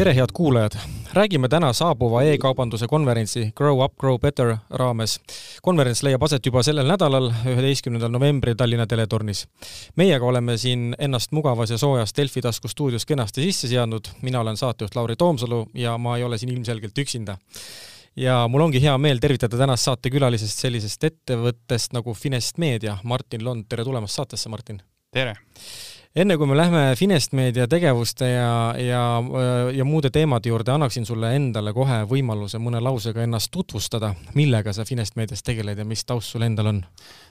tere, head kuulajad! räägime täna saabuva e-kaubanduse konverentsi Grow Up, Grow Better raames. konverents leiab aset juba sellel nädalal, üheteistkümnendal novembril Tallinna teletornis. meiega oleme siin ennast mugavas ja soojas Delfi tasku stuudios kenasti sisse seadnud, mina olen saatejuht Lauri Toomsalu ja ma ei ole siin ilmselgelt üksinda ja mul ongi hea meel tervitada tänast saatekülalisest sellisest ettevõttest nagu Finest Meedia, Martin Lond, tere tulemast saatesse, Martin! tere! Enne kui me lähme Finest Meedia tegevuste ja, ja, ja muude teemade juurde, annaksin sulle endale kohe võimaluse mõne lausega ennast tutvustada, millega sa Finest Meedias tegeled ja mis taust sul endal on?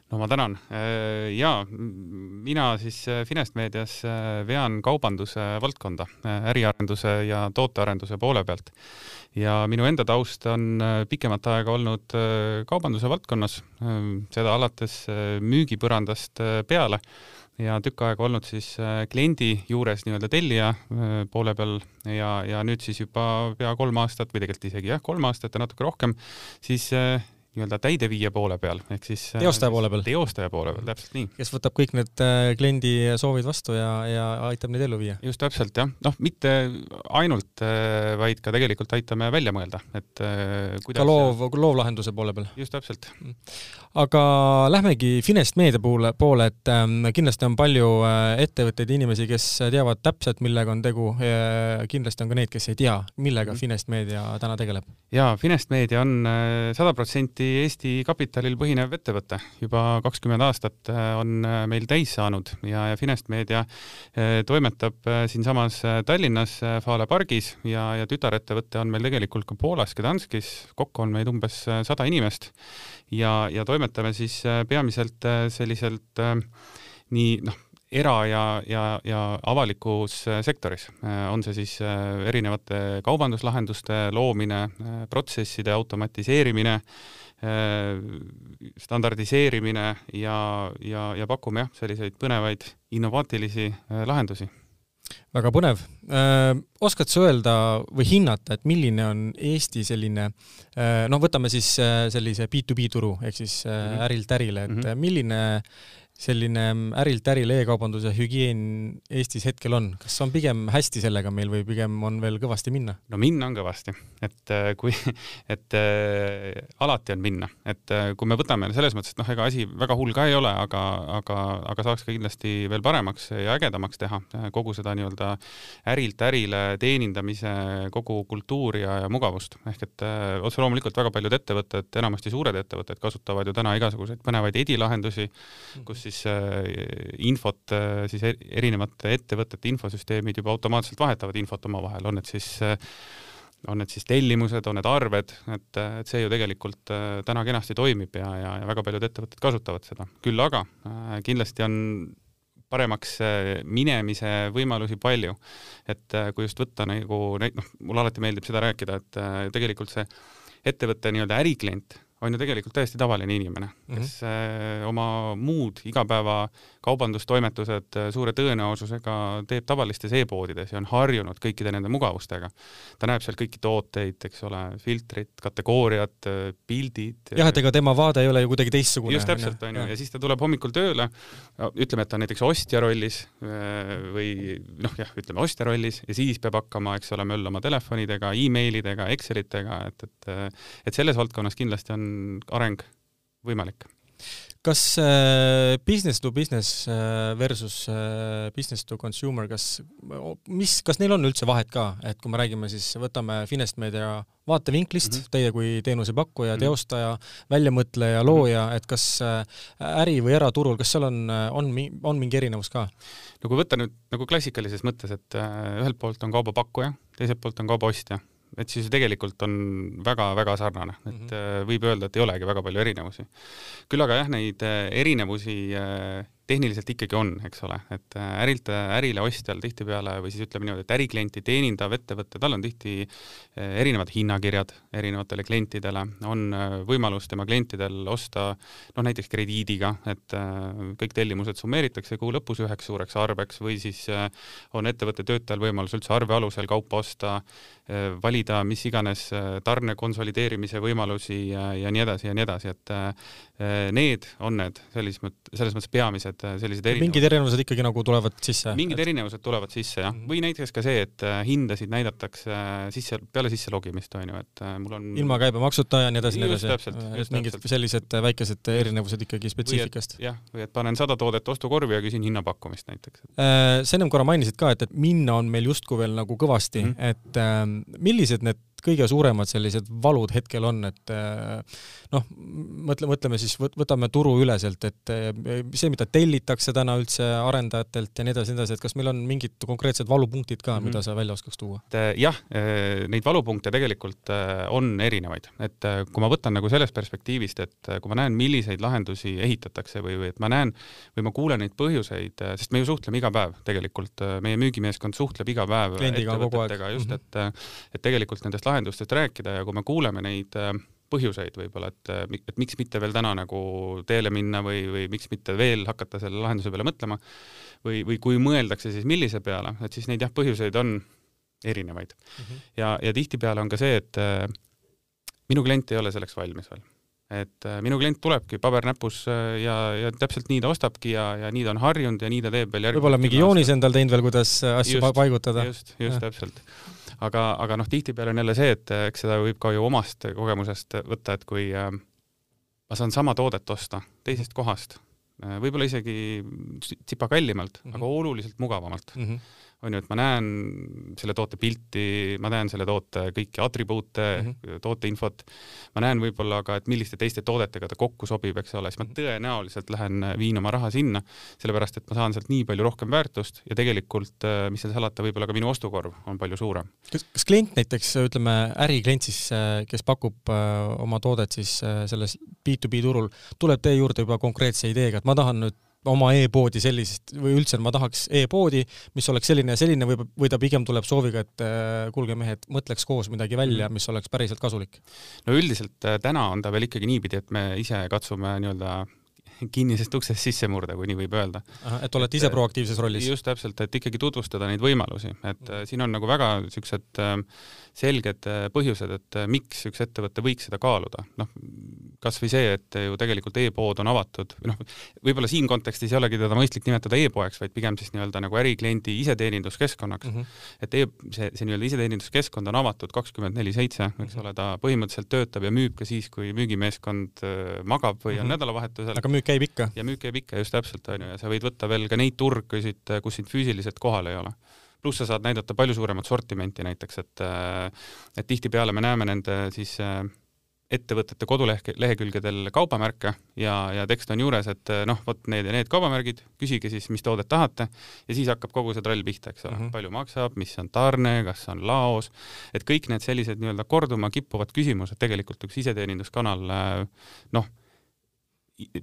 no ma tänan. Äh, jaa, mina siis äh, Finest Meedias äh, vean kaubanduse valdkonda, äriarenduse ja tootearenduse poole pealt. ja minu enda taust on pikemat aega olnud kaubanduse valdkonnas, seda alates müügipõrandast peale ja tükk aega olnud siis kliendi juures nii-öelda tellija poole peal. Ja, ja nüüd siis juba pea kolm aastat või tegelikult isegi jah, kolm aastat ja natuke rohkem, siis nii-öelda täideviija poole peal, ehk siis äh, teostaja poole peal. teostaja poole peal, täpselt nii. kes võtab kõik need äh, kliendi soovid vastu ja, ja aitab neid ellu viia. just täpselt jah, noh, mitte ainult, äh, vaid ka tegelikult aitame välja mõelda, et kuidas ka loov, loovlahenduse poole peal. just täpselt. Mm. aga lähmegi Finest meedia poole, poole, et ähm, kindlasti on palju ettevõtteid, inimesi, kes teavad täpselt, millega on tegu ja kindlasti on ka neid, kes ei tea, millega mm. Finest meedia täna tegeleb. jaa, Finest meedia on sada protsenti Eesti kapitalil põhinev ettevõte. juba kakskümmend aastat äh, on äh, meil täis saanud ja, ja Finest Meedia äh, toimetab siinsamas Tallinnas Fale pargis ja, ja tütarettevõte on meil tegelikult ka Poolas Gdanskis, kokku on meid umbes sada inimest. Ja, ja toimetame siis peamiselt selliselt nii noh, era- ja, ja, ja avalikus sektoris, on see siis erinevate kaubanduslahenduste loomine, protsesside automatiseerimine, standardiseerimine ja, ja, ja pakume jah, selliseid põnevaid innovaatilisi äh, lahendusi. väga põnev. Äh, oskad sa öelda või hinnata, et milline on Eesti selline noh, võtame siis sellise B2B turu ehk siis mhm. ärilt ärile, et mm -hmm. milline selline ärilt ärile e-kaubanduse hügieen Eestis hetkel on, kas on pigem hästi sellega meil või pigem on veel kõvasti minna? no minna on kõvasti, et äh, kui, et äh, alati on minna, et äh, kui me võtame selles mõttes, et noh, ega asi väga hull ka ei ole, aga, aga, aga saaks ka kindlasti veel paremaks ja ägedamaks teha äh, kogu seda nii-öelda ärilt ärile teenindamise kogu kultuuri ja, ja mugavust, ehk et äh, otse loomulikult väga paljud ettevõtted, enamasti suured ettevõtted kasutavad ju täna igasuguseid põnevaid edilahendusi, kus siis äh, infot äh, siis erinevate ettevõtete infosüsteemid juba automaatselt vahetavad infot omavahel, on need siis äh, on need siis tellimused, on need arved, et, et see ju tegelikult täna kenasti toimib ja, ja, ja väga paljud ettevõtted kasutavad seda. küll aga kindlasti on paremaks minemise võimalusi palju. et kui just võtta nagu noh, mulle alati meeldib seda rääkida, et tegelikult see ettevõtte nii-öelda äriklient on ju tegelikult täiesti tavaline inimene, kes mm -hmm. oma muud igapäeva kaubandustoimetused äh, suure tõenäosusega teeb tavalistes e-poodides ja on harjunud kõikide nende mugavustega. ta näeb seal kõiki tooteid, eks ole, filtrid, kategooriad, äh, pildid. jah, et ega tema vaade ei ole ju kuidagi teistsugune. just täpselt, on ju, ja siis ta tuleb hommikul tööle, ütleme, et ta on näiteks ostja rollis või noh, jah, ütleme ostja rollis ja siis peab hakkama, eks ole, möllama telefonidega e, emailidega, Excelitega, et, et et selles valdkonnas kindlasti on areng võimalik. kas äh, business to business äh, versus äh, business to consumer, kas, mis, kas neil on üldse vahet ka, et kui me räägime siis, võtame Finest Media vaatevinklist mm, -hmm. teie kui teenusepakkuja mm, -hmm. teostaja, väljamõtleja, looja, et kas äh, äri- või eraturul, kas seal on, on, on mingi erinevus ka? no kui võtta nüüd nagu klassikalises mõttes, et äh, ühelt poolt on kaubapakkuja, teiselt poolt on kaubaostja et siis tegelikult on väga-väga sarnane, et mm -hmm. võib öelda, et ei olegi väga palju erinevusi. küll aga jah, neid äh, erinevusi äh, tehniliselt ikkagi on, eks ole, et äh, ärilt äh, ärile ostjal tihtipeale või siis ütleme niimoodi, et äriklienti teenindav ettevõte, tal on tihti äh, erinevad hinnakirjad erinevatele klientidele, on võimalus tema klientidel osta noh, näiteks krediidiga, et kõik tellimused summeeritakse kuu lõpus üheks suureks arveks või siis on ettevõtte töötajal võimalus üldse arve alusel kaupa osta, valida mis iganes tarne konsolideerimise võimalusi ja, ja nii edasi ja nii edasi, et need on need sellises mõttes, selles mõttes peamised äh, sellised erinevused. mingid erinevused ikkagi nagu tulevad sisse? mingid et... erinevused tulevad sisse jah -hmm. või näiteks ka see, et äh, hindasid näidatakse sisse, peale sisse logimist on ju, et mul on ilma käibemaksuta ja nii edasi, nii edasi. mingid täpselt. sellised väikesed erinevused ikkagi spetsiifikast. jah, või et panen sada toodet ostukorvi ja küsin hinnapakkumist näiteks. sa ennem korra mainisid ka, et, et minna on meil justkui veel nagu kõvasti mm, -hmm. et äh, millised need kõige suuremad sellised valud hetkel on, et äh, noh, mõtle, mõtleme siis, võtame turuüleselt, et äh, see, mida tellitakse täna üldse arendajatelt ja nii edasi, nii edasi, et kas meil on mingid konkreetsed valupunktid ka mm, -hmm. mida sa välja oskaks tuua? Äh, jah, neid valupunkte tegelikult on erinevaid, et kui ma võtan nagu sellest perspektiivist, et kui ma näen, milliseid lahendusi ehitatakse või, või et ma näen või ma kuulen neid põhjuseid, sest me ju suhtleme iga päev tegelikult, meie müügimeeskond suhtleb iga päev kliendiga kogu aeg. just, et, et tegelikult nendest lahendustest rääkida ja kui me kuuleme neid äh, põhjuseid võib-olla, et, äh, et miks mitte veel täna nagu teele minna või, või miks mitte veel hakata selle lahenduse peale mõtlema või, või kui mõeldakse, siis millise peale, et siis neid jah, põhjuseid on erinevaid mm. -hmm. ja, ja tihtipeale on ka see, et äh, minu klient ei ole selleks valmis veel et äh, minu klient tulebki paber näpus äh, ja, ja täpselt nii ta ostabki ja, ja nii ta on harjunud ja nii ta teeb veel järgmine võib-olla mingi joonis endal teinud veel, kuidas asju just, paigutada. just, just ja. täpselt. aga, aga noh, tihtipeale on jälle see, et äh, eks seda võib ka ju omast kogemusest võtta, et kui äh, ma saan sama toodet osta teisest kohast, võib-olla isegi tsipa kallimalt mm, -hmm. aga oluliselt mugavamalt mm. -hmm on ju, et ma näen selle toote pilti, ma näen selle toote kõiki atribuute mm, -hmm. tooteinfot, ma näen võib-olla ka, et milliste teiste toodetega ta kokku sobib, eks ole, siis ma tõenäoliselt lähen viin oma raha sinna, sellepärast et ma saan sealt nii palju rohkem väärtust ja tegelikult, äh, mis seal salata, võib-olla ka minu ostukorv on palju suurem. kas, kas klient näiteks, ütleme äriklient siis, äh, kes pakub äh, oma toodet siis selles B2B turul, tuleb teie juurde juba konkreetse ideega, et ma tahan nüüd oma e-poodi sellist või üldse ma tahaks e-poodi, mis oleks selline ja selline või, või ta pigem tuleb sooviga, et äh, kuulge mehed, mõtleks koos midagi välja, mhm. mis oleks päriselt kasulik? no üldiselt äh, täna on ta veel ikkagi niipidi, et me ise katsume nii-öelda kinnisest uksest sisse murda, kui nii võib öelda. et olete ise äh, proaktiivses rollis? just täpselt, et ikkagi tutvustada neid võimalusi, et mm. siin on nagu väga niisugused selged põhjused, et miks üks ettevõte võiks seda kaaluda, noh kas või see, et ju tegelikult e-pood on avatud, noh, võib-olla siin kontekstis ei olegi teda mõistlik nimetada e-poeks, vaid pigem siis nii-öelda nagu ärikliendi iseteeninduskeskkonnaks mm. -hmm. et e see, see nii-öelda iseteeninduskeskkond on avatud kakskümmend neli seitse, eks mhm. ole, ta põhimõtteliselt töötab ja müüb ka siis, kui müügimeeskond äh, magab või on mm -hmm. nädalavahetusel. aga müük käib ikka? ja müük käib ikka, just täpselt, on ju, ja sa võid võtta veel ka neid turgusid, kus sind füüsiliselt kohal ei ole pluss sa saad näidata palju suuremat sortimenti näiteks, et äh, et tihtipeale me näeme nende siis äh, ettevõtete kodulehe, lehekülgedel kaubamärke ja, ja tekst on juures, et eh, noh, vot need ja need kaubamärgid, küsige siis, mis toodet tahate ja siis hakkab kogu see trall pihta, eks ole mm, -hmm. palju maksab, mis on tarne, kas on laos, et kõik need sellised nii-öelda korduma kippuvad küsimused tegelikult üks iseteeninduskanal noh,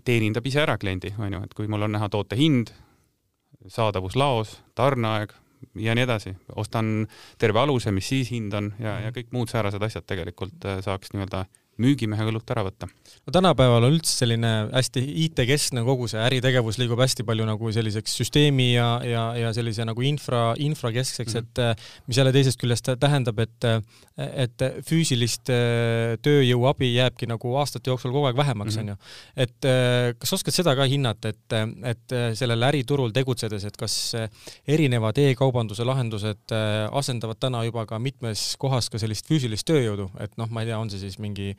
teenindab ise ära kliendi, on ju, et kui mul on näha toote hind, saadavus laos, tarneaeg, ja nii edasi, ostan terve aluse, mis siis hind on ja, ja kõik muud säärased asjad tegelikult eh, saaks nii-öelda müügimehe õlut ära võtta. no tänapäeval on üldse selline hästi IT-keskne kogu see äritegevus liigub hästi palju nagu selliseks süsteemi ja, ja, ja sellise nagu infra, infrakeskseks mm, -hmm. et eh, mis jälle teisest küljest tähendab, et et füüsilist eh, tööjõuabi jääbki nagu aastate jooksul kogu aeg vähemaks, mhm. onju. et eh, kas oskad seda ka hinnata, et, et sellel äriturul tegutsedes, et kas erinevad e-kaubanduse lahendused asendavad täna juba ka mitmes kohas ka sellist füüsilist tööjõudu, et noh, ma ei tea, on see siis mingi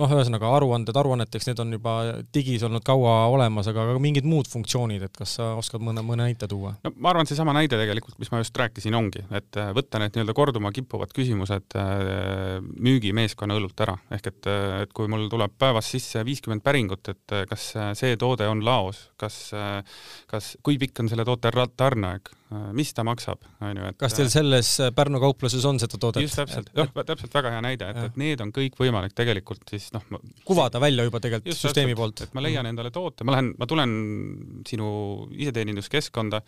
noh, ühesõnaga aruanded aruanneteks, need on juba digis olnud kaua olemas, aga ka mingid muud funktsioonid, et kas sa oskad mõne, mõne näite tuua? no ma arvan, seesama näide tegelikult, mis ma just rääkisin, ongi, et äh, võtta need nii-öelda korduma kippuvad küsimused äh, müügimeeskonna õlult ära, ehk et, äh, et kui mul tuleb päevas sisse viiskümmend päringut, et kas see toode on laos, kas, kas, kui pikk on selle toote tarneaeg, mis ta maksab, on ju, et kas teil selles Pärnu kaupluses on seda toodet? just täpselt, noh, täpselt väga hea näide, et, et need on kõik võimalik tegelikult siis noh kuvada välja juba tegelikult just süsteemi täpselt, poolt. et ma leian endale toote, ma lähen, ma tulen sinu iseteeninduskeskkonda,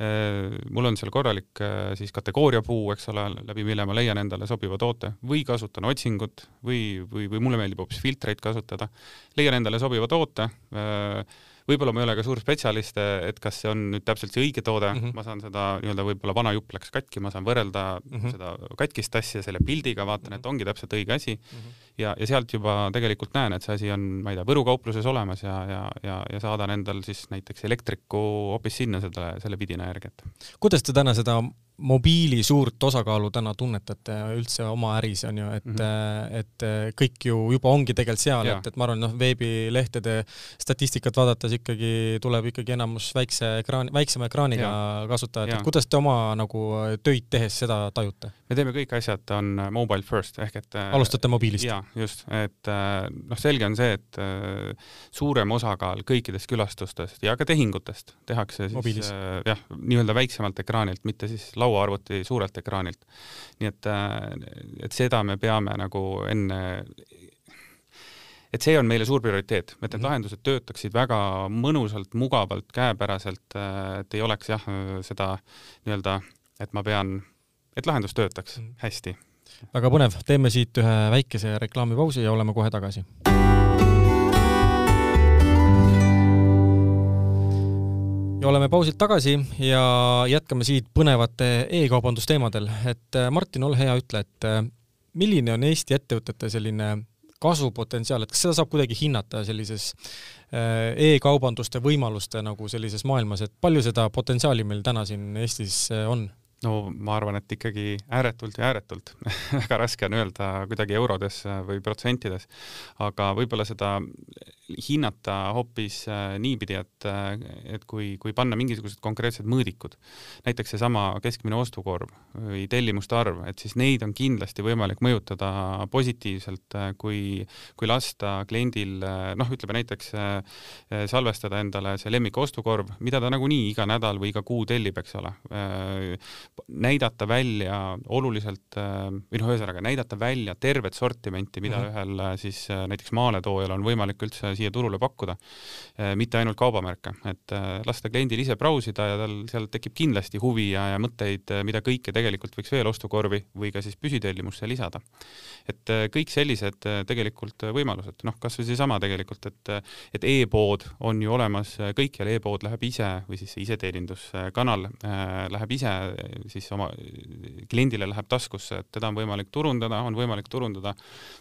äh, mul on seal korralik äh, siis kategooriapuu, eks ole, läbi mille ma leian endale sobiva toote või kasutan otsingut või, või, või mulle meeldib hoopis filtreid kasutada, leian endale sobiva toote äh, võib-olla ma ei ole ka suur spetsialist, et kas see on nüüd täpselt see õige toode mm, -hmm. ma saan seda nii-öelda võib-olla vana jupp läks katki, ma saan võrrelda mm -hmm. seda katkist asja selle pildiga, vaatan, et ongi täpselt õige asi mm. -hmm. ja, ja sealt juba tegelikult näen, et see asi on, ma ei tea, Võru kaupluses olemas ja, ja, ja, ja saadan endal siis näiteks elektriku hoopis sinna selle, selle vidina järgi, et. kuidas te täna seda mobiili suurt osakaalu täna tunnetate üldse oma äris on ju, et mm, -hmm. et kõik ju juba ongi tegelikult seal, et, et ma arvan, noh, veebilehtede statistikat vaadates ikkagi tuleb ikkagi enamus väikse ekraan, väiksema ekraaniga kasutajad, et kuidas te oma nagu töid tehes seda tajute? me teeme kõik asjad, on mobile first ehk et alustate mobiilist? jaa, just, et noh, selge on see, et suurem osakaal kõikidest külastustest ja ka tehingutest tehakse siis jah, nii-öelda väiksemalt ekraanilt, mitte siis lauaarvuti suurelt ekraanilt. nii et, äh, et seda me peame nagu enne et see on meile suur prioriteet, et need -hmm. lahendused töötaksid väga mõnusalt, mugavalt, käepäraselt, äh, et ei oleks jah, seda nii-öelda, et ma pean, et lahendus töötaks -hmm. hästi. väga põnev, teeme siit ühe väikese reklaamipausi ja oleme kohe tagasi oleme pausilt tagasi ja jätkame siit põnevate e-kaubandusteemadel, et äh, Martin, ole hea, ütle, et äh, milline on Eesti ettevõtete selline kasvupotentsiaal, et kas seda saab kuidagi hinnata sellises äh, e-kaubanduste võimaluste nagu sellises maailmas, et palju seda potentsiaali meil täna siin Eestis on? no ma arvan, et ikkagi ääretult ja ääretult. Väga raske on öelda kuidagi eurodes või protsentides, aga võib-olla seda hinnata hoopis äh, niipidi, et, äh, et kui, kui panna mingisugused konkreetsed mõõdikud, näiteks seesama keskmine ostukorv või tellimuste arv, et siis neid on kindlasti võimalik mõjutada positiivselt, äh, kui, kui lasta kliendil noh, ütleme näiteks salvestada endale see lemmik ostukorv, mida ta nagunii iga nädal või iga kuu tellib, eks ole. näidata välja oluliselt või noh, ühesõnaga näidata välja tervet sortimenti, mida mm -hmm. ühel siis näiteks maaletoojal on võimalik üldse siia turule pakkuda, eh, mitte ainult kaubamärke, et eh, lasta kliendil ise brausida ja tal seal tekib kindlasti huvi ja, ja mõtteid, eh, mida kõike tegelikult võiks veel ostukorvi või ka siis püsitellimusse lisada. et kõik sellised tegelikult võimalused, noh, kas või seesama tegelikult, et et e-pood on ju olemas kõikjal e, e-pood läheb ise või siis iseteeninduskanal läheb ise siis oma kliendile läheb taskusse, et teda on võimalik turundada, on võimalik turundada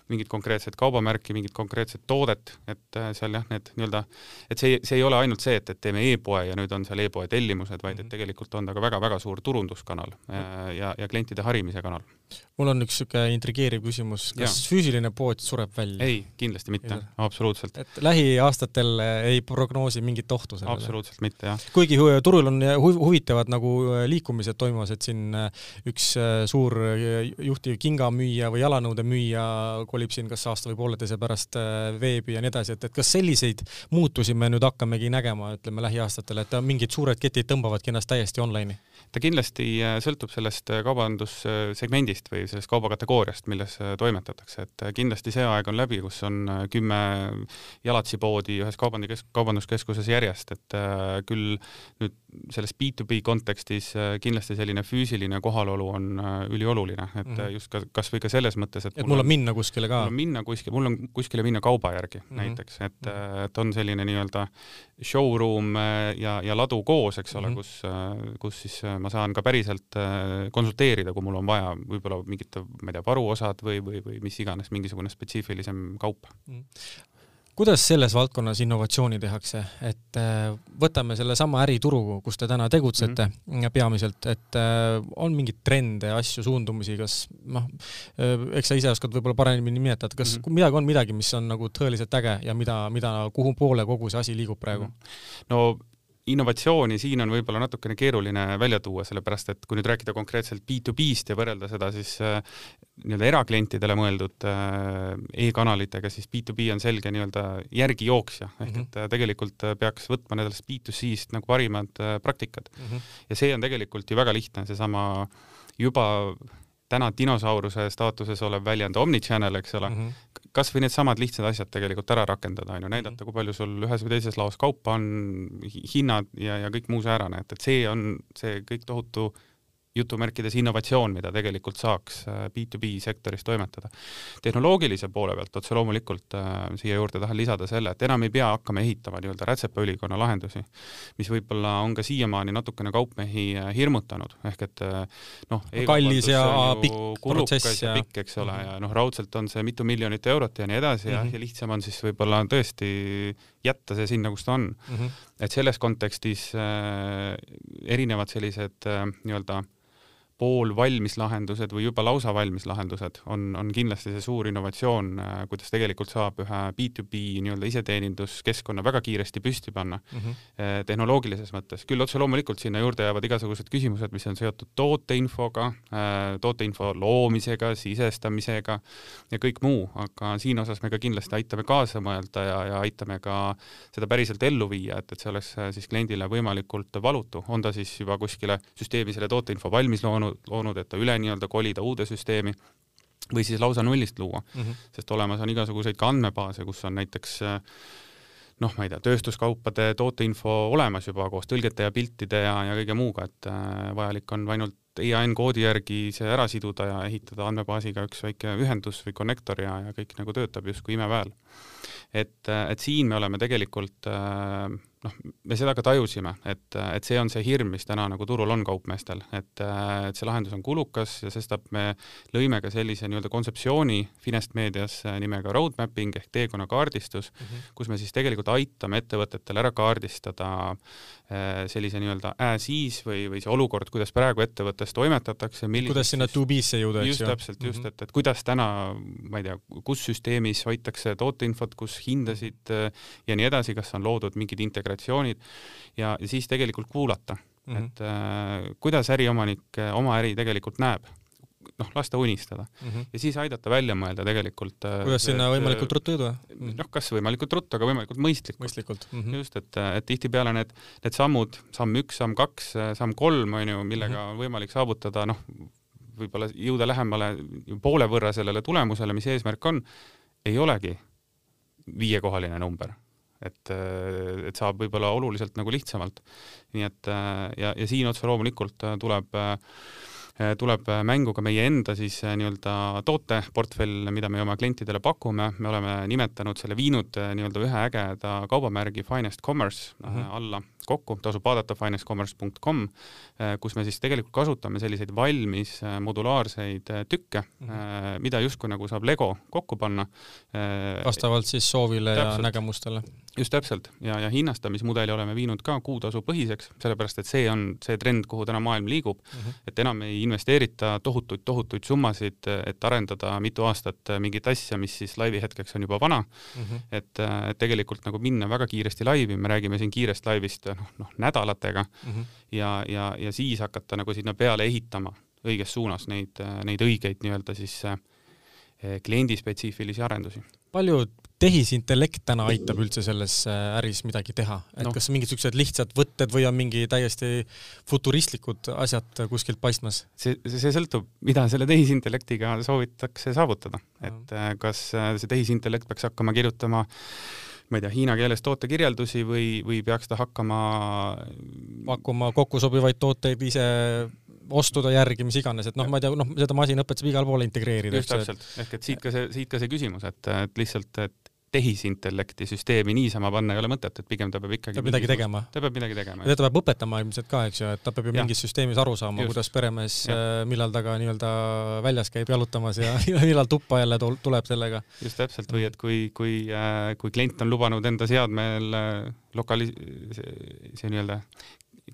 mingit konkreetset kaubamärki, mingit konkreetset toodet, et seal jah, need nii-öelda, et see, see ei ole ainult see, et, et teeme e-poe ja nüüd on seal e-poe tellimused, vaid et mhm. tegelikult on ta ka väga-väga suur turunduskanal äh, ja, ja klientide harimise kanal. mul on üks niisugune intrigeeriv küsimus, kas ja. füüsiline pood sureb välja? ei, kindlasti mitte, absoluutselt. et lähiaastatel ei prognoosi mingit ohtu sellele? absoluutselt mitte, jah. kuigi turul on huv huvitavad nagu äh, liikumised toimumas, et siin äh, üks suur juhtiv kingamüüja või jalanõudemüüja kolib siin kas aasta või pooleteise pärast veebi ja nii edasi, et, et kas selliseid muutusi me nüüd hakkamegi nägema, ütleme lähiaastatel, et mingid suured ketid tõmbavadki ennast täiesti online'i? Ta kindlasti äh, sõltub sellest äh, kaubandussegmendist või sellest kaubakategooriast, milles äh, toimetatakse, et kindlasti see aeg on läbi, kus on kümme jalatsipoodi ühes kaubandus, kaubanduskeskuses järjest, et küll nüüd selles B2B kontekstis kindlasti selline füüsiline kohalolu on ülioluline, et mm -hmm. just ka kas või ka selles mõttes, et et mul on minna kuskile ka. mul on minna kuskile, mul on kuskile minna kauba järgi mm -hmm. näiteks, et, mhm. et on selline nii-öelda showroom ja, ja ladu koos, eks ole mm, -hmm. kus, kus siis ma saan ka päriselt äh, konsulteerida, kui mul on vaja võib-olla mingit, ma ei tea, varuosad või, või, või mis iganes, mingisugune spetsiifilisem kaup mm. kuidas selles valdkonnas innovatsiooni tehakse, et äh, võtame sellesama ärituru, kus te täna tegutsete mm -hmm. peamiselt, et äh, on mingeid trende, asju, suundumusi, kas noh, eks sa ise oskad võib-olla paremini nimetada, kas mm -hmm. midagi on midagi, mis on nagu tõeliselt äge ja mida, mida, kuhu poole kogu see asi liigub praegu? Mhm. no innovatsiooni siin on võib-olla natukene keeruline välja tuua, sellepärast et kui nüüd rääkida konkreetselt B2B-st ja võrrelda seda siis äh, nii-öelda eraklientidele mõeldud äh, e-kanalitega, siis B2B on selge nii-öelda järgijooksja, ehk mm -hmm. et äh, tegelikult peaks võtma nendest B2C-st nagu parimad praktikad mm. -hmm. ja see on tegelikult ju väga lihtne, seesama juba täna dinosauruse staatuses olev väljend omnichannel, eks ole mm, -hmm kas või needsamad lihtsad asjad tegelikult ära rakendada, on ju, näidata, mhm. kui palju sul ühes või teises laos kaupa on, hinnad ja, ja kõik muu säärane, et, et see on see kõik tohutu jutumärkides innovatsioon, mida tegelikult saaks B2B äh, sektoris toimetada. tehnoloogilise poole pealt otse loomulikult äh, siia juurde tahan lisada selle, et enam ei pea hakkama ehitama nii-öelda rätsepaülikonna lahendusi, mis võib-olla on ka siiamaani natukene kaupmehi äh, hirmutanud, ehk et äh, noh, kallis ja pikk protsess ja pikk, eks ole -hmm. ja noh, raudselt on see mitu miljonit eurot ja nii edasi mm -hmm. ja, ja lihtsam on siis võib-olla tõesti jätta see sinna, kus ta on mm. -hmm. et selles kontekstis äh, erinevad sellised äh, nii-öelda poolvalmis lahendused või juba lausa valmis lahendused on, on kindlasti see suur innovatsioon, äh, kuidas tegelikult saab ühe B2B nii-öelda iseteeninduskeskkonna väga kiiresti püsti panna mm -hmm. tehnoloogilises mõttes. küll otse loomulikult sinna juurde jäävad igasugused küsimused, mis on seotud tooteinfoga, äh, tooteinfo loomisega, sisestamisega ja kõik muu, aga siin osas me ka kindlasti aitame kaasa mõelda ja, ja aitame ka seda päriselt ellu viia, et, et see oleks siis kliendile võimalikult valutu, on ta siis juba kuskile süsteemi selle tooteinfo valmis loonud, loonud, loonud, et ta üle nii-öelda kolida uude süsteemi või siis lausa nullist luua mm, -hmm. sest olemas on igasuguseid ka andmebaase, kus on näiteks noh, ma ei tea, tööstuskaupade tooteinfo olemas juba koos tõlgete ja piltide ja, ja kõige muuga, et äh, vajalik on ainult EAN koodi järgi see ära siduda ja ehitada andmebaasiga üks väike ühendus või konnektor ja, ja kõik nagu töötab justkui imeväel. et, et siin me oleme tegelikult äh, noh, me seda ka tajusime, et, et see on see hirm, mis täna nagu turul on kaupmeestel, et, et see lahendus on kulukas ja sestap me lõime ka sellise nii-öelda kontseptsiooni Finest meedias nimega roadmapping ehk teekonnakaardistus mm, -hmm. kus me siis tegelikult aitame ettevõtetel ära kaardistada eh, sellise nii-öelda as-is või, või see olukord, kuidas praegu ettevõttes toimetatakse, kuidas sinna to be'sse jõuda, eks ju? just täpselt, just mm, -hmm. et, et kuidas täna, ma ei tea, kus süsteemis hoitakse tooteinfot, kus hindasid eh, ja nii edasi, kas on loodud mingid integratsioonid, integratsioonid ja, ja siis tegelikult kuulata mm, -hmm. et äh, kuidas äriomanik äh, oma äri tegelikult näeb noh, lasta unistada mm -hmm. ja siis aidata välja mõelda tegelikult äh, kuidas sinna võimalikult ruttu jõuda? Mhm. noh, kas võimalikult ruttu, aga võimalikult mõistlikult. mõistlikult mm. -hmm. just, et, et tihtipeale need, need sammud, samm üks, samm kaks, samm kolm on ju, millega mm -hmm. on võimalik saavutada noh, võib-olla jõuda lähemale poole võrra sellele tulemusele, mis eesmärk on, ei olegi viiekohaline number et, et saab võib-olla oluliselt nagu lihtsamalt. nii et ja, ja siin otse loomulikult tuleb tuleb mängu ka meie enda siis nii-öelda tooteportfell, mida me oma klientidele pakume, me oleme nimetanud selle, viinud nii-öelda ühe ägeda kaubamärgi Finest Commerce mm -hmm. alla kokku, tasub vaadata financecommerce.com, äh, kus me siis tegelikult kasutame selliseid valmis äh, modulaarseid äh, tükke mm, -hmm. mida justkui nagu saab Lego kokku panna. vastavalt siis soovile täpselt. ja nägemustele. just täpselt ja, ja hinnastamismudeli oleme viinud ka kuutasu põhiseks, sellepärast et see on see trend, kuhu täna maailm liigub mm, -hmm. et enam ei investeerita tohutuid-tohutuid summasid, et arendada mitu aastat mingit asja, mis siis laivi hetkeks on juba vana mm. -hmm. et, et tegelikult nagu minna väga kiiresti laivi, me räägime siin kiirest laivist noh, noh nädalatega mm -hmm. ja, ja, ja siis hakata nagu sinna peale ehitama õiges suunas neid, neid õigeid nii-öelda siis eh, kliendispetsiifilisi arendusi. palju tehisintellekt täna aitab üldse selles eh, äris midagi teha, et no. kas mingid siuksed lihtsad võtted või on mingi täiesti futuristlikud asjad kuskilt paistmas? see, see sõltub, mida selle tehisintellektiga soovitakse saavutada, et. Eh, kas see tehisintellekt peaks hakkama kirjutama äh, ma ei tea, hiina keeles tootekirjeldusi või, või peaks ta hakkama pakkuma kokku sobivaid tooteid ise ostude järgi, mis iganes, et noh, ma ei tea, noh, seda masinõpet saab igale poole integreerida. just täpselt, ehk et siit ka see, siit ka see küsimus, et, et lihtsalt, et tehisintellekti süsteemi niisama panna ei ole mõtet, et pigem ta peab ikkagi peab midagi tegema. ta peab midagi tegema. ja ta peab õpetama ilmselt ka, eks ju, et ta peab ju ja. mingis süsteemis aru saama, kuidas peremees, äh, millal ta ka nii-öelda väljas käib jalutamas ja, ja millal tuppa jälle tuleb sellega. just täpselt, või et kui, kui, äh, kui klient on lubanud enda seadmel äh, lokali-, see, see nii-öelda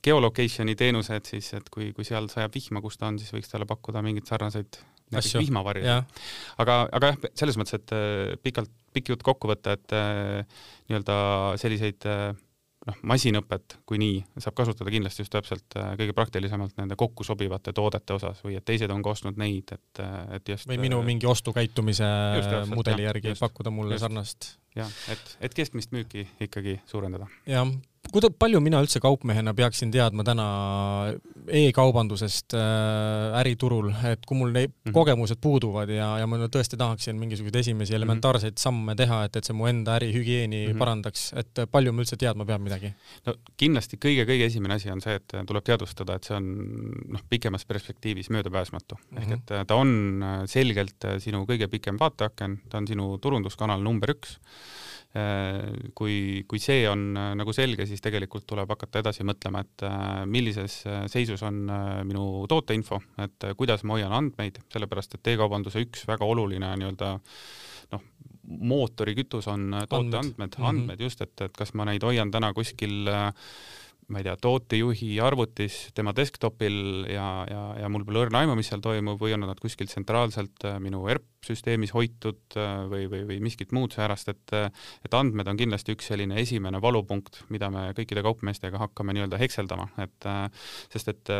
geolocation'i teenused siis, et kui, kui seal sajab vihma, kus ta on, siis võiks talle pakkuda mingeid sarnaseid vihmavarje. aga, aga jah, selles mõttes, et pikalt pikk jutt kokku võtta, et äh, nii-öelda selliseid äh, noh, masinõpet kui nii saab kasutada kindlasti just täpselt äh, kõige praktilisemalt nende kokku sobivate toodete osas või et teised on ka ostnud neid, et, et just või minu mingi ostukäitumise täpselt, mudeli jah, järgi just, pakkuda mulle just, sarnast. jah, et, et keskmist müüki ikkagi suurendada. jah, kuida-, palju mina üldse kaupmehena peaksin teadma täna e-kaubandusest äh, äriturul, et kui mul need mm -hmm. kogemused puuduvad ja, ja ma tõesti tahaksin mingisuguseid esimesi mhm. elementaarseid mm -hmm. samme teha, et, et see mu enda ärihügieeni mm -hmm. parandaks, et palju ma üldse teadma pean midagi? no kindlasti kõige-kõige esimene asi on see, et tuleb teadvustada, et see on noh, pikemas perspektiivis möödapääsmatu mm. -hmm. ehk et ta on selgelt sinu kõige pikem vaateaken, ta on sinu turunduskanal number üks Äh, kui, kui see on äh, nagu selge, siis tegelikult tuleb hakata edasi mõtlema, et äh, millises seisus on minu tooteinfo, et kuidas ma hoian andmeid, sellepärast et e-kaubanduse üks väga oluline nii-öelda noh, mootorikütus on tooteandmed, andmed, mhm. andmed just, et, et kas ma neid hoian täna kuskil äh, ma ei tea, tootejuhi arvutis tema desktopil ja, ja, ja mul pole õrna aimu, mis seal toimub, või on nad kuskil tsentraalselt äh, minu ERP-süsteemis hoitud äh, või, või, või miskit muud säärast, et äh, et andmed on kindlasti üks selline esimene valupunkt, mida me kõikide kaupmeestega hakkame nii-öelda hekseldama, et sest et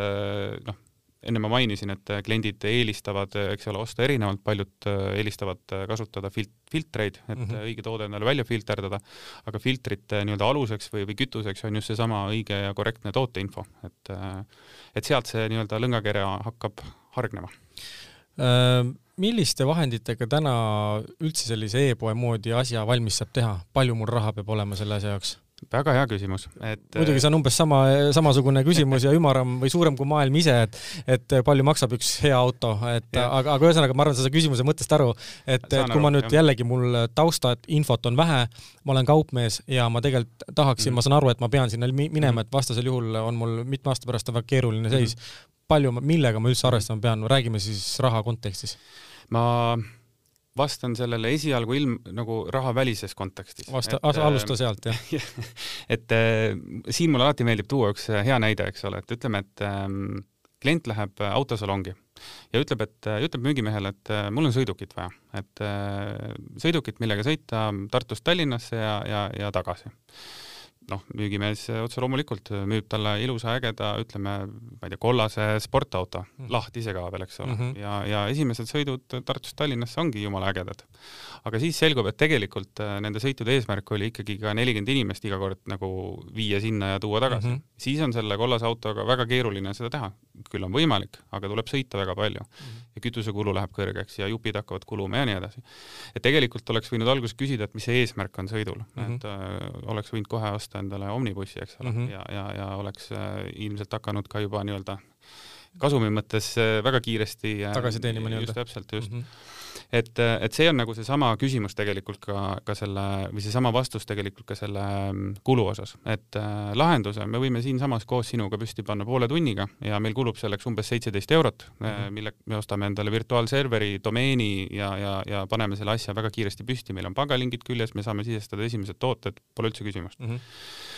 noh, enne ma mainisin, et kliendid eelistavad, eks ole, osta erinevalt, paljud eelistavad kasutada filt-, filtreid, et mm -hmm. õige toode endale välja filterdada, aga filtrite nii-öelda aluseks või, või kütuseks on just seesama õige ja korrektne tooteinfo, et et sealt see nii-öelda lõngakere hakkab hargnema milliste vahenditega täna üldse sellise e-poe moodi asja valmis saab teha, palju mul raha peab olema selle asja jaoks? Väga hea küsimus, et muidugi see on umbes sama, samasugune küsimus ja ümaram või suurem kui maailm ise, et et palju maksab üks hea auto, et ja. aga, aga ühesõnaga ma arvan, sa saad küsimuse mõttest aru, et, et kui ma nüüd jah. jällegi, mul taustainfot on vähe, ma olen kaupmees ja ma tegelikult tahaksin mm, -hmm. ma saan aru, et ma pean sinna minema, et vastasel juhul on mul mitme aasta pärast väga keeruline seis mm. -hmm. palju, millega ma üldse arvestama pean, räägime siis raha kontekstis. ma vastan sellele esialgu ilm nagu rahavälises kontekstis. vasta, alusta sealt, jah. et äh, siin mulle alati meeldib tuua üks hea näide, eks ole, et ütleme, et ähm, klient läheb autosalongi ja ütleb, et, ütleb müügimehele, et äh, mul on sõidukit vaja, et äh, sõidukit, millega sõita Tartust Tallinnasse ja, ja, ja tagasi noh, müügimees otse loomulikult müüb talle ilusa, ägeda, ütleme, ma ei tea, kollase sportauto mm., lahtise ka veel, eks ole mm, -hmm. ja, ja esimesed sõidud Tartust Tallinnasse ongi jumala ägedad. aga siis selgub, et tegelikult äh, nende sõitude eesmärk oli ikkagi ka nelikümmend inimest iga kord nagu viia sinna ja tuua tagasi mm. -hmm. siis on selle kollase autoga väga keeruline seda teha, küll on võimalik, aga tuleb sõita väga palju mm. -hmm. ja kütusekulu läheb kõrgeks ja jupid hakkavad kuluma ja nii edasi. et tegelikult oleks võinud alguses küsida, et mis see eesmärk on sõidul mm, -hmm. et äh, oleks võinud kohe osta endale omnibussi, eks ole mm, -hmm. ja, ja, ja oleks äh, ilmselt hakanud ka juba nii-öelda kasumi mõttes äh, väga kiiresti tagasi teenima nii-öelda. just täpselt, just mm. -hmm et, et see on nagu seesama küsimus tegelikult ka, ka selle või seesama vastus tegelikult ka selle mm, kulu osas, et äh, lahenduse me võime siinsamas koos sinuga püsti panna poole tunniga ja meil kulub selleks umbes seitseteist eurot mm, -hmm. mille me ostame endale virtuaalserveri, domeeni ja, ja, ja paneme selle asja väga kiiresti püsti, meil on pangalingid küljes, me saame sisestada esimesed tooted, pole üldse küsimust mm. -hmm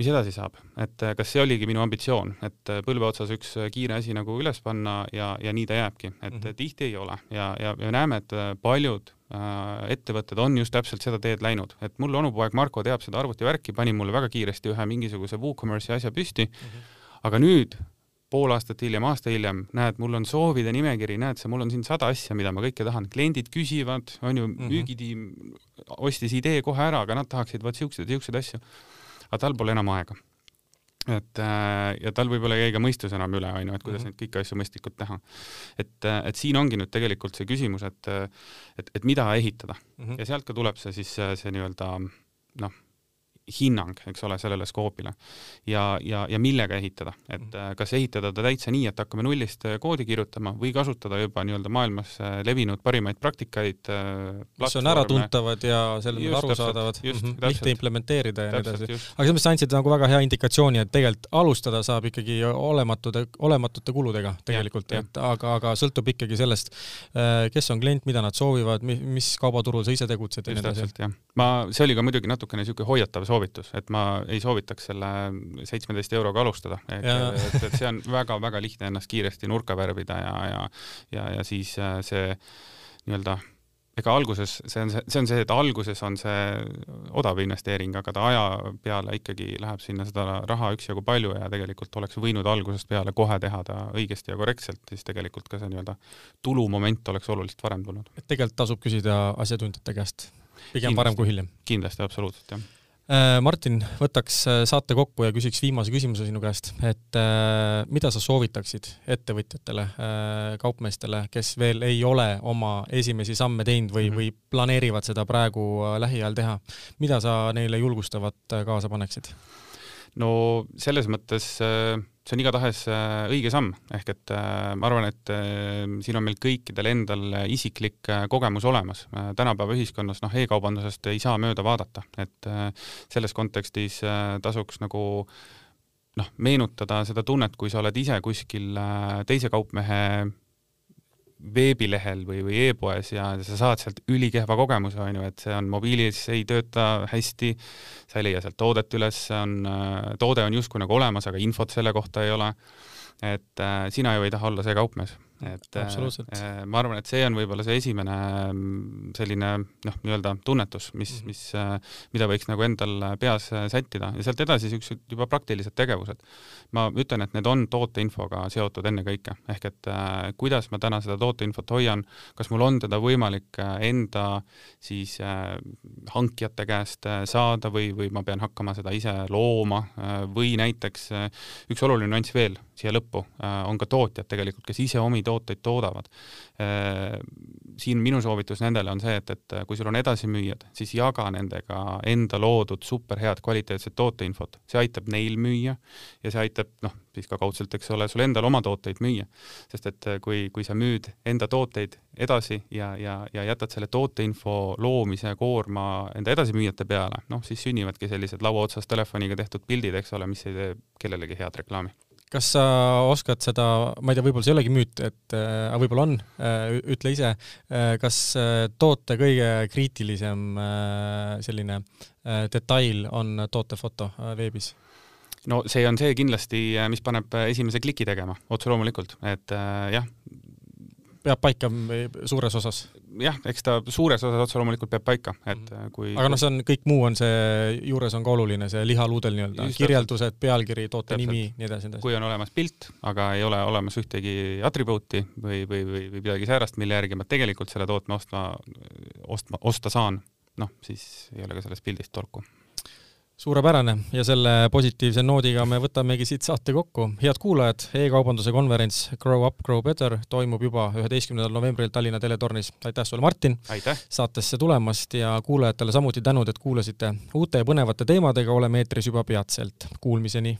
mis edasi saab, et äh, kas see oligi minu ambitsioon, et äh, põlve otsas üks äh, kiire asi nagu üles panna ja, ja nii ta jääbki, et mm -hmm. tihti ei ole. Ja, ja me näeme, et paljud äh, ettevõtted on just täpselt seda teed läinud, et mul onupoeg Marko teab seda arvutivärki, pani mulle väga kiiresti ühe mingisuguse WooCommerce'i asja püsti. Mm, -hmm. aga nüüd pool aastat hiljem, aasta hiljem, näed, mul on soovide nimekiri, näed sa, mul on siin sada asja, mida ma kõike tahan, kliendid küsivad, on ju mm -hmm., müügitiim ostis idee kohe ära, aga nad tahaksid vot siukseid ja siukseid asju aga tal pole enam aega et äh, ja tal võib-olla jäi ka mõistus enam üle, onju, et kuidas mm -hmm. neid kõiki asju mõistlikult teha. et, äh, et siin ongi nüüd tegelikult see küsimus, et, et, et mida ehitada mm -hmm. ja sealt ka tuleb see siis see, see nii-öelda noh hinnang, eks ole, sellele skoobile ja, ja, ja millega ehitada, et mhm. äh, kas ehitada ta täitsa nii, et hakkame nullist äh, koodi kirjutama või kasutada juba nii-öelda maailmas äh, levinud parimaid praktikaid. mis on äratuntavad ja selles mõttes arusaadavad, mhm, lihtne implementeerida ja nii edasi. aga selles mõttes sa andsid nagu väga hea indikatsiooni, et tegelikult alustada saab ikkagi olematude, olematute kuludega tegelikult, et aga, aga sõltub ikkagi sellest, kes on klient, mida nad soovivad, mis kaubaturul sa ise tegutsed ja nii edasi. ma, see oli ka muidugi natukene niisugune hoiatav soovitus soovitus, et ma ei soovitaks selle seitsmeteist euroga alustada, et, et, et see on väga-väga lihtne ennast kiiresti nurka värvida ja, ja ja, ja siis äh, see nii-öelda ega alguses see on see, see on see, et alguses on see odav investeering, aga ta aja peale ikkagi läheb sinna seda raha üksjagu palju ja tegelikult oleks võinud algusest peale kohe teha ta õigesti ja korrektselt, siis tegelikult ka see nii-öelda tulumoment oleks oluliselt varem tulnud. et tegelikult tasub küsida asjatundjate käest, pigem kindlasti, varem kui hiljem? kindlasti, absoluutselt, jah Martin, võtaks äh, saate kokku ja küsiks viimase küsimuse sinu käest, et äh, mida sa soovitaksid ettevõtjatele, kaupmeestele, kes veel ei ole oma esimesi samme teinud või mm, -hmm. või planeerivad seda praegu lähiajal teha, mida sa neile julgustavat kaasa paneksid? No selles mõttes äh, see on igatahes äh, õige samm, ehk et äh, ma arvan, et siin on meil kõikidel endal isiklik kogemus olemas. tänapäeva ühiskonnas noh, e-kaubandusest ei saa mööda vaadata, et selles kontekstis tasuks nagu noh, meenutada seda tunnet, kui sa oled ise kuskil teise kaupmehe veebilehel või, või e-poes ja sa saad sealt ülikehva kogemuse, on ju, et see on mobiilis, ei tööta hästi, sa ei leia sealt toodet üles, on, toode on justkui nagu olemas, aga infot selle kohta ei ole. et äh, sina ju ei taha olla see kaupmees et äh, ma arvan, et see on võib-olla see esimene mm, selline noh, nii-öelda tunnetus, mis mm, -hmm. mis, äh, mida võiks nagu endal peas äh, sättida ja sealt edasi niisugused juba praktilised tegevused. ma ütlen, et need on tooteinfoga seotud ennekõike, ehk et äh, kuidas ma täna seda tooteinfot hoian, kas mul on teda võimalik enda siis äh, hankijate käest saada või, või ma pean hakkama seda ise looma äh, või näiteks äh, üks oluline nüanss veel siia lõppu äh, on ka tootjad tegelikult, kes ise omi tooteid toodavad. Äh, siin minu soovitus nendele on see, et, et kui sul on edasimüüjad, siis jaga nendega enda loodud superhead kvaliteetset tooteinfot, see aitab neil müüa ja see aitab noh, siis ka kaudselt, eks ole, sul endal oma tooteid müüa. sest et kui, kui sa müüd enda tooteid edasi ja, ja, ja jätad selle tooteinfo loomise koorma enda edasimüüjate peale, noh siis sünnivadki sellised laua otsas telefoniga tehtud pildid, eks ole, mis ei tee kellelegi head reklaami kas sa oskad seda, ma ei tea, võib-olla see ei olegi müüt, et äh,, võib-olla on äh,, ütle ise äh,, kas äh, toote kõige kriitilisem äh, selline äh, detail on tootefoto äh, veebis? no see on see kindlasti, mis paneb esimese kliki tegema, otse loomulikult, et jah, peab paika suures osas? Jah, eks ta suures osas otse loomulikult peab paika, et mhm. kui aga noh, see on, kõik muu on see, juures on ka oluline, see lihaluudel nii-öelda, kirjeldused, pealkiri, toote täpselt. nimi, nii edasi, nii edasi. kui on olemas pilt, aga ei ole olemas ühtegi atribuuti või, või, või, või midagi säärast, mille järgi ma tegelikult selle tootme ostma, ostma, osta saan, noh, siis ei ole ka sellest pildist tolku suurepärane ja selle positiivse noodiga me võtamegi siit saate kokku. head kuulajad e, e-kaubanduse konverents Grow Up, Grow Better toimub juba üheteistkümnendal novembril Tallinna teletornis. aitäh sulle, Martin, saatesse tulemast ja kuulajatele samuti tänud, et kuulasite. uute ja põnevate teemadega oleme eetris juba peatselt. Kuulmiseni!